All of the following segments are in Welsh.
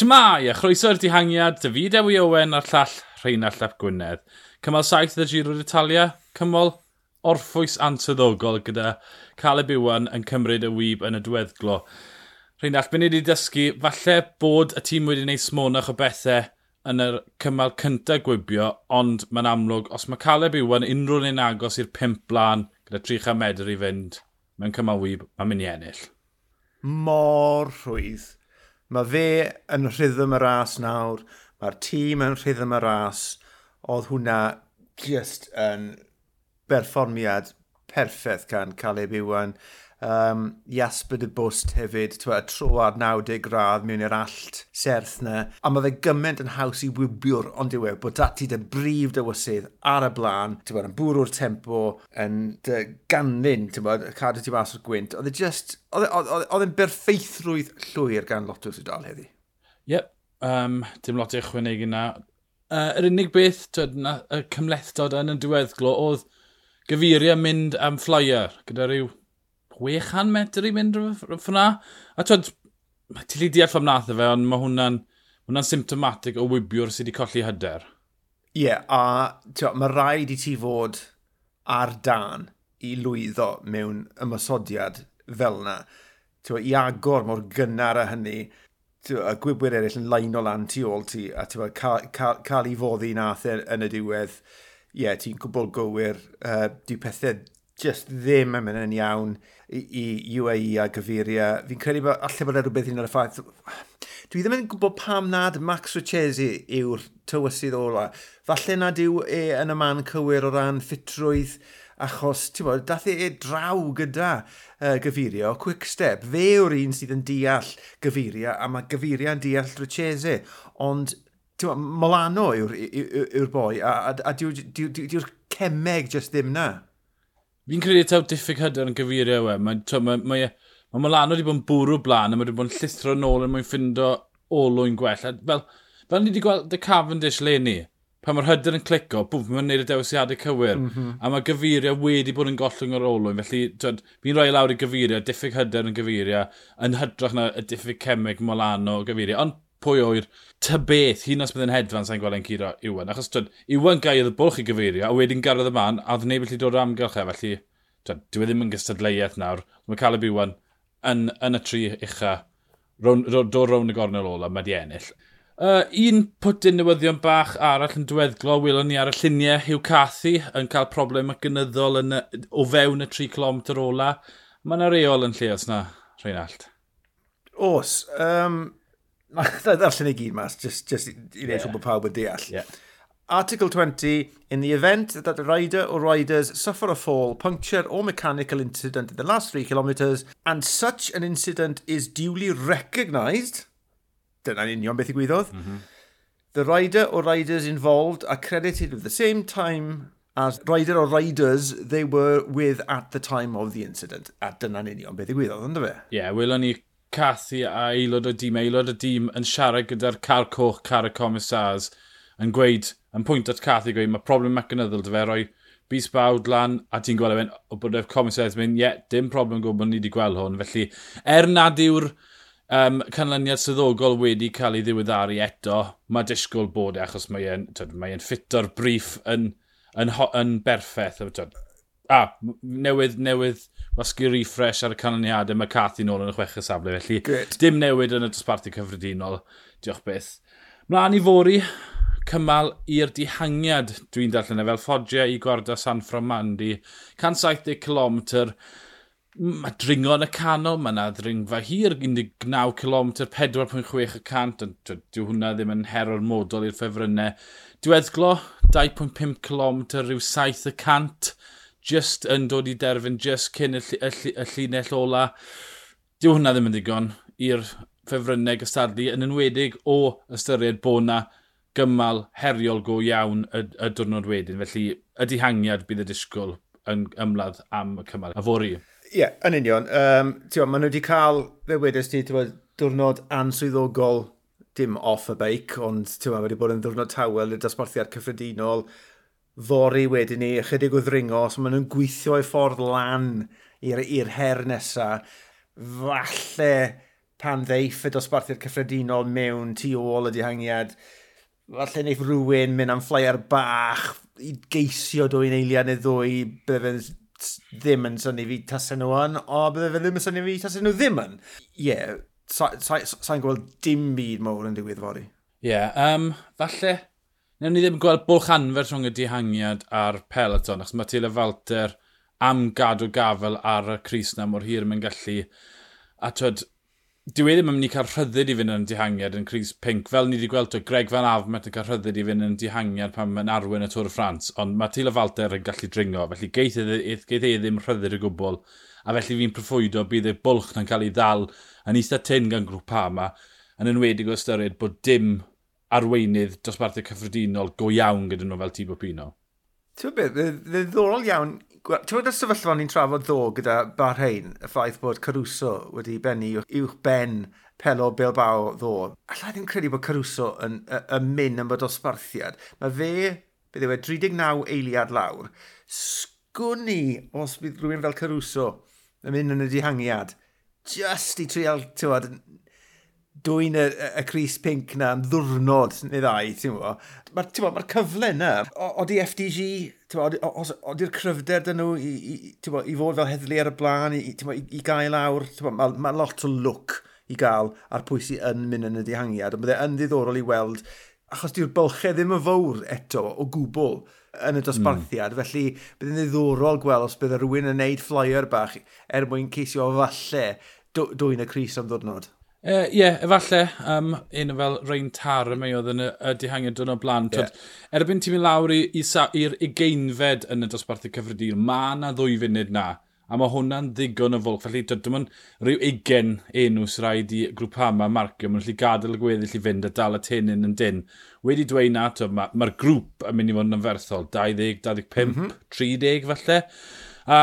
Shmai, a chroeso i'r dihangiad, David Ewi Owen a'r llall Rheinald Lap Gwynedd. Cymal saith y Giro d'Italia, cymal orffwys ansoddogol gyda Caleb Iwan yn cymryd y wyb yn y diweddglo. Rheinald, beth ni wedi dysgu, falle bod y tîm wedi gwneud smonach o bethau yn y cymal cyntaf gwibio, ond mae'n amlwg, os mae Caleb Iwan unrhyw un agos i'r pimp blaen gyda 300 medr i fynd mewn cymal wyb, mae'n mynd i ennill. Mor rhwydd Mae fe yn rhythm y ras nawr, mae'r tîm yn rhythm y ras, oedd hwnna just yn berfformiad perffaith gan Caleb Iwan um, Jasper de Bwst hefyd, twa, troad 90 gradd mewn i'r allt serth na. A mae fe gymaint yn haws i wybiwr, ond yw e, bod dati dy brif dywysydd ar y blaen, twa, yn bwrw'r tempo, yn ganlyn, twa, cadw ti mas o'r gwynt. Oedd e just, e, oedd e'n berffeithrwydd llwyr gan lot o'r sydol heddi. Yep, um, dim lot i'ch ychwanegu na. Uh, yr unig beth, twyd, na, y cymlethdod yn y diweddglo, oedd gyfeiriau mynd am flyer, gyda rhyw 600 metr i mynd ffna. A twyd, mae tili deall am nath e fe, ond mae hwnna'n hwnna symptomatic o wybiwr sydd wedi colli hyder. Ie, yeah, a mae rhaid i ti fod ar dan i lwyddo mewn ymysodiad fel yna. Tio, I agor mor gynnar a hynny, tio, y gwybwyr eraill yn lain o lan tu ôl ti, a tio, cael, cael, cael ei foddi nath e yn y diwedd, ie, yeah, ti'n gwbl gywir, uh, di pethau just ddim yn mynd yn iawn i, i UAE a gyfuria. Fi'n credu bod allai bod e rhywbeth un o'r ffaith. Dwi ddim yn gwybod pam nad Max Richesi yw'r tywysydd ola. Falle nad yw e yn y man cywir o ran ffitrwydd achos, ti'n bod, dath e draw gyda uh, gyfurio, quick step. Fe yw'r un sydd yn deall gyfuria, a mae gyfuria'n deall Richesi. Ond, ti'n bod, Molano yw'r yw, yw, yw boi, a, a, a diw'r cemeg jyst ddim na. Fi'n credu taw diffyg hyder yn gyfeirio we. Mae, ma, ma, ma, mae e, Milano wedi bod yn bwrw blaen a mae wedi bod yn llithro nôl yn mwyn ffindo olwyn gwell. A fel, fel ni wedi gweld y Cavendish le ni, pan mae'r hyder yn clico, bwf, mae'n neud y dewisiadau cywir. Mm -hmm. A mae gyfeirio wedi bod yn gollwng o'r olwyn. Felly, fi'n rhoi e lawr i gyfeirio, diffyg hyder yn gyfeirio, yn hydrach na y diffyg cemig molano o gyfeirio. Ond pwy oer, tybeth, hyn os bydd hedfan sa'n gweld e'n curo Iwan. Achos twyd, Iwan gael y bwlch i gyfeirio, a wedyn garodd y man, a oedd neb yn dod o amgylch e, felly twyd, dwi e ddim yn gystadleuaeth nawr. Mae Caleb Iwan yn, yn y tri ucha, dod rown y gornel ola, mae di ennill. Uh, un pwtyn newyddion bach arall yn diweddglo, wylwn ni ar y lluniau Hugh Cathy yn cael problem gynyddol yn o fewn y 3 km ola. Mae yna reol yn lle os na, Rheinald? Os. Um, ddarllen i gyd mas, just, just i wneud yeah. bod pawb yn deall. Yeah. Article 20, in the event that the rider or riders suffer a fall, puncture or mechanical incident in the last three kilometres, and such an incident is duly recognised, dyna'n union beth i gwyddoedd, mm -hmm. the rider or riders involved are credited with the same time as rider or riders they were with at the time of the incident. A dyna'n union beth i gwyddoedd, ynddo fe? Ie, yeah, wylwn ni Cathy a aelod o dîm, aelod o dîm yn siarad gyda'r car coch car y comisars yn gweud, yn pwynt at Cathy gweud, mae problem mecanyddol dy fe roi bus bawd lan a ti'n gweld efen o bod y comisars mynd, ie, yeah, dim problem gwybod ni wedi gweld hwn. Felly, er nad yw'r um, canlyniad syddogol wedi cael ei ddiweddaru eto, mae disgwyl bod e achos mae e'n mae e ffito'r briff yn, yn, yn, yn berffaith a, newydd, newydd wasgu refresh ar y canlyniadau, mae Cathy nôl yn y chwech y safle, felly Good. dim newid yn y dosbarthu cyffredinol, diolch beth. Mlaen i fori, cymal i'r dihangiad dwi'n darllen e, fel ffodiau i gwarda San Fromandi, 170 km, mae dringo yn y canol, mae yna ddringfa hir, 19 km, 4.6 y cant, dyw hwnna ddim yn hero'r modol i'r ffefrynnau. Diweddglo, 2.5 km, rhyw 7 y cant, just yn dod i derfyn, just cyn y, y, y llinell ola. Dyw hwnna ddim yn digon i'r ffefrynnau gystadlu, yn enwedig o ystyried bod na gymal heriol go iawn y, y diwrnod wedyn. Felly, y dihangiad bydd y disgwyl yn ymladd am y cymal. A fori. Ie, yeah, yn union. Um, Tio, maen nhw wedi cael, fe wedys ni, diwrnod answyddogol dim off y beic, ond ti'n wedi bod yn ddiwrnod tawel y dosbarthiad cyffredinol, fori wedyn ni, ychydig o ddringo, so maen nhw'n gweithio i ffordd lan i'r her nesaf. Falle pan ddeiff y dosbarthiad cyffredinol mewn tu ôl y dihangiad, falle wneud rhywun mynd am fflaiar bach i geisio dwy'n eiliad neu ddwy, bydde fe'n ddim yn syni fi tasen nhw yn, o bydde fe ddim yn syni fi tasen nhw ddim yn. Ie, yeah, sa'n sa, sa, sa gweld dim byd mowr yn digwydd fori. Ie, yeah, um, falle Newn ni ddim gweld bwlch anfer rhwng y dihangiad a'r peleton, achos mae Tyle Falter am gadw gafel ar y Cris na mor hir mae'n gallu. A twyd, dwi wedi mynd i cael rhyddid i fynd yn dihangiad yn Cris Pink. Fel ni wedi gweld, twyd, Greg Van Afmet yn cael rhyddid i fynd yn dihangiad pan mae'n arwen y Tôr y Ffrans. Ond mae Tyle Falter yn gallu dringo, felly geith e, e ddim rhyddid y gwbl. A felly fi'n proffwydo bydd y bwlch na'n cael ei ddal yn eitha tyn gan grŵp yma, yn enwedig o ystyried bod dim arweinydd dosbarthau cyffredinol go iawn gyda nhw fel Tibo Pino. Ti'n beth, ddiddorol iawn. Ti'n bod y sefyllfa ni'n trafod ddo gyda Barhain, y ffaith bod Caruso wedi bennu uwch ben Pelo Bilbao ddo. Alla ddim credu bod Caruso yn, yn mynd am bod osbarthiad. Mae fe, beth yw e, 39 eiliad lawr. Sgwni os bydd rhywun fel Caruso yn mynd yn y dihangiad. Just i trial, ti'n dwy'n y, y Cris Pink na yn ddwrnod neu ddau, ti'n gwybod. Mae'r ma, ma cyfle yna, oeddi FDG, oeddi'r cryfder dyn nhw i, i, bo, i fod fel heddlu ar y blaen, i, bo, i, i gael awr, mae ma lot o look i gael a'r pwy sy'n yn mynd yn y dihangiad, ond byddai yn ddiddorol i weld, achos di'r bylchau ddim yn fawr eto o gwbl yn y dosbarthiad, mm. felly byddai'n ddiddorol gweld os byddai rhywun yn neud flyer bach er mwyn ceisio falle dwy'n y Cris am ddwrnod. Ie, uh, yeah, efalle, um, un fel Rhain Tar mae oedd yn y, y dihangiad dyn o blaen. Yeah. Erbyn ti'n mynd lawr i'r ugeinfed yn y dosbarthu cyffredin, mae yna ddwy funud na. A mae hwnna'n ddigon o fwlch. Felly, dim ond rhyw ugen enw sy'n rhaid i grŵp hama marcio. Mae'n lli gadael y gweddill i fynd a dal y tenyn yn dyn. Wedi dweud na, mae'r ma grŵp yn mynd i fod yn ymferthol. 20, 25, mm -hmm. 30 falle. A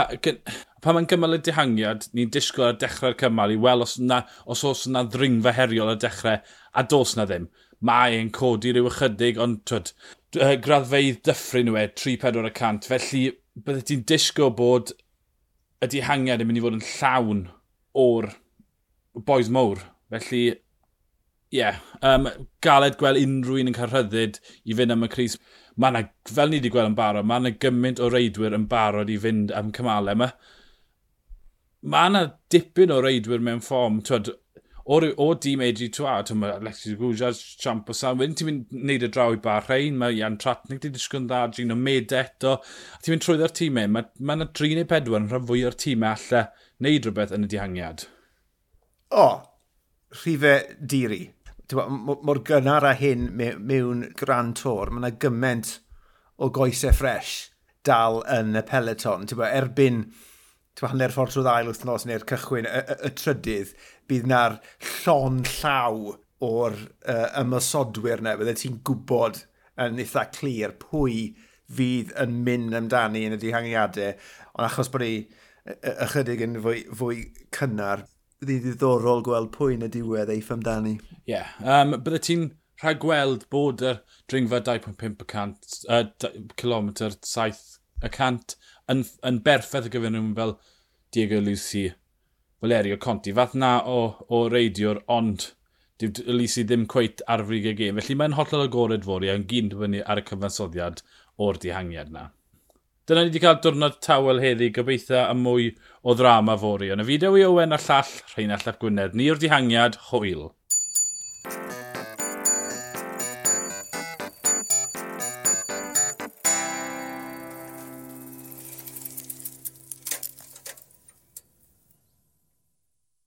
pan mae'n cymal y dihangiad, ni'n disgwyl ar dechrau'r cymal i weld os, na, os oes yna ddringfa heriol ar dechrau, a dos na ddim. Mae e'n codi rhyw ychydig, ond twyd, graddfeidd dyffryn nhw e, 3-4 y cant, felly bydde ti'n disgo bod y dihangiad yn mynd i fod yn llawn o'r boes mowr. Felly, ie, yeah, um, galed gweld unrhyw un yn cael rhyddid i fynd am y Cris. Mae yna, fel ni wedi gweld yn barod, mae yna gymaint o reidwyr yn barod i fynd am cymalau yma mae yna dipyn o reidwyr mewn ffom, twyd, o, o dîm Eiji Twa, twyd, mae Alexis Gwjas, Champo Sam, wedyn ti'n mynd wneud y draw i bar rhain, mae Ian Tratnig wedi disgwyl yn dda, Gino Med eto, a ti'n mynd trwy trwyddo'r tîmau, mae, mae yna 3 neu 4 yn rhan fwy o'r tîmau allai wneud rhywbeth yn y dihangiad. O, rhifau diri. Mor gynnar a hyn mewn gran tor, mae yna gymaint o goesau ffres dal yn y peleton. Erbyn hanner ffordd trwy ddail wrth nos neu'r cychwyn, y, y, y trydydd, bydd na'r llon llaw o'r uh, ymysodwyr yna, bydde ti'n gwybod yn eitha clir pwy fydd yn mynd amdani yn y dihangiadau, ond achos bod ni ychydig yn fwy, fwy cynnar, ddi ddiddorol gweld pwy yn y diwedd eif amdani. Ie, yeah. um, bydde ti'n rhag gweld bod y dringfa 2.5 uh, km 7 y cant yn, yn berffaith y gyfer nhw fel Diego Lucy, Valerio Conti. Fath na o, o reidiwr, ond dyw Lucy ddim cweith ar frig y gêm. Felly mae'n hollol agored fori a'n gyn dibynnu ar y cyfansoddiad o'r dihangiad na. Dyna ni wedi cael diwrnod tawel heddi, gobeithio am mwy o ddrama fori. Yn y fideo i Owen a llall, Rhain Ap Gwynedd, ni o'r dihangiad, hwyl.